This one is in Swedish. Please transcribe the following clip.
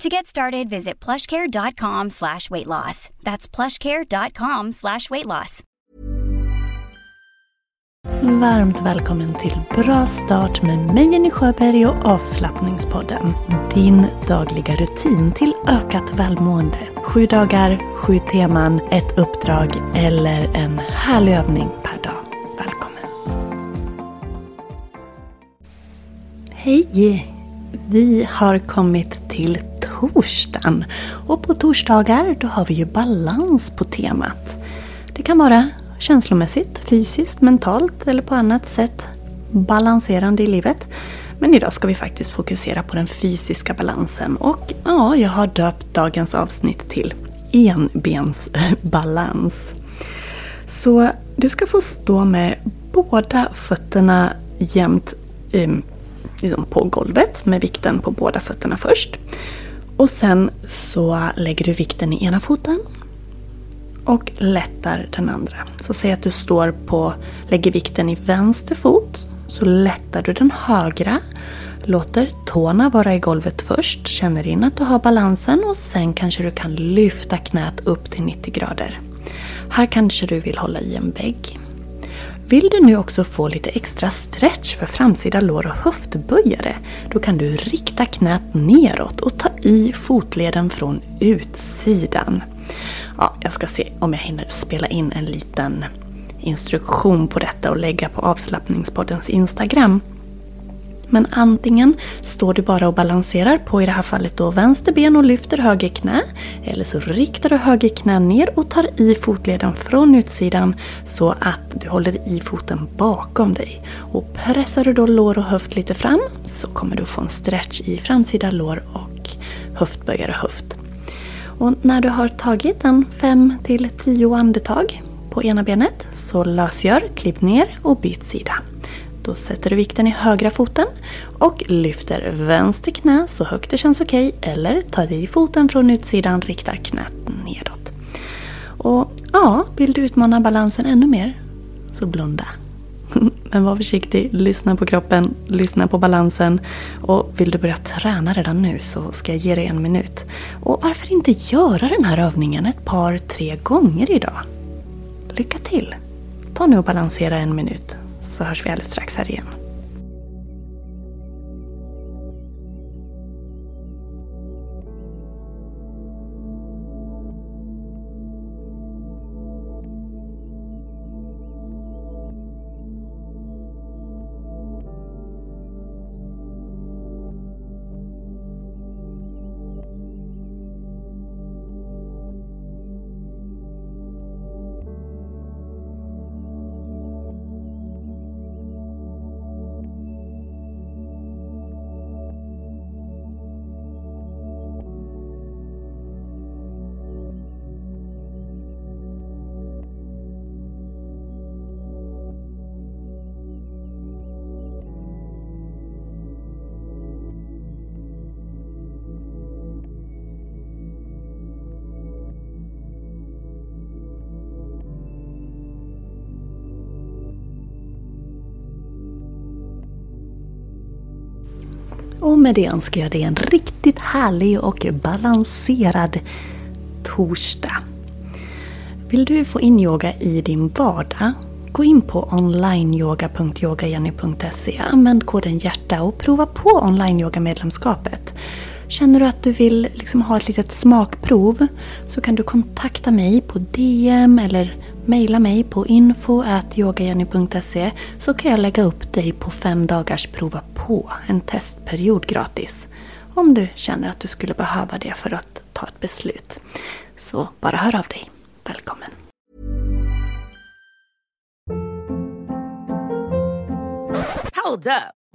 To get started, visit plushcare.com slash weight loss. That's plushcare.com slash weight loss. Varmt välkommen till Bra start med mig Jenny Sjöberg och avslappningspodden. Din dagliga rutin till ökat välmående. Sju dagar, sju teman, ett uppdrag eller en härlig övning per dag. Välkommen! Hej! Vi har kommit till torsdagen. Och på torsdagar då har vi ju balans på temat. Det kan vara känslomässigt, fysiskt, mentalt eller på annat sätt balanserande i livet. Men idag ska vi faktiskt fokusera på den fysiska balansen och ja, jag har döpt dagens avsnitt till enbensbalans. Så du ska få stå med båda fötterna jämnt um, liksom på golvet med vikten på båda fötterna först. Och sen så lägger du vikten i ena foten och lättar den andra. Så säg att du står på, lägger vikten i vänster fot, så lättar du den högra. Låter tårna vara i golvet först, känner in att du har balansen och sen kanske du kan lyfta knät upp till 90 grader. Här kanske du vill hålla i en vägg. Vill du nu också få lite extra stretch för framsida lår och höftböjare, då kan du rikta knät neråt och ta i fotleden från utsidan. Ja, jag ska se om jag hinner spela in en liten instruktion på detta och lägga på avslappningspoddens Instagram. Men antingen står du bara och balanserar på i det här fallet då vänster ben och lyfter höger knä. Eller så riktar du höger knä ner och tar i fotleden från utsidan så att du håller i foten bakom dig. Och pressar du då lår och höft lite fram så kommer du få en stretch i framsida lår och höftböjare höft. Och när du har tagit en 5 till 10 andetag på ena benet så lösgör, klipp ner och byt sida. Då sätter du vikten i högra foten och lyfter vänster knä så högt det känns okej okay, eller tar i foten från utsidan, riktar knät nedåt. Och ja, vill du utmana balansen ännu mer så blunda. Men var försiktig, lyssna på kroppen, lyssna på balansen. Och vill du börja träna redan nu så ska jag ge dig en minut. Och varför inte göra den här övningen ett par, tre gånger idag? Lycka till! Ta nu och balansera en minut så hörs vi alldeles strax här igen. Och med det önskar jag dig en riktigt härlig och balanserad torsdag. Vill du få in yoga i din vardag? Gå in på onlineyoga.yogajenny.se. Använd koden hjärta och prova på onlineyoga medlemskapet. Känner du att du vill liksom ha ett litet smakprov så kan du kontakta mig på DM eller mejla mig på info.yogajenny.se så kan jag lägga upp dig på fem dagars prova på, en testperiod gratis. Om du känner att du skulle behöva det för att ta ett beslut. Så bara hör av dig. Välkommen! Hold up.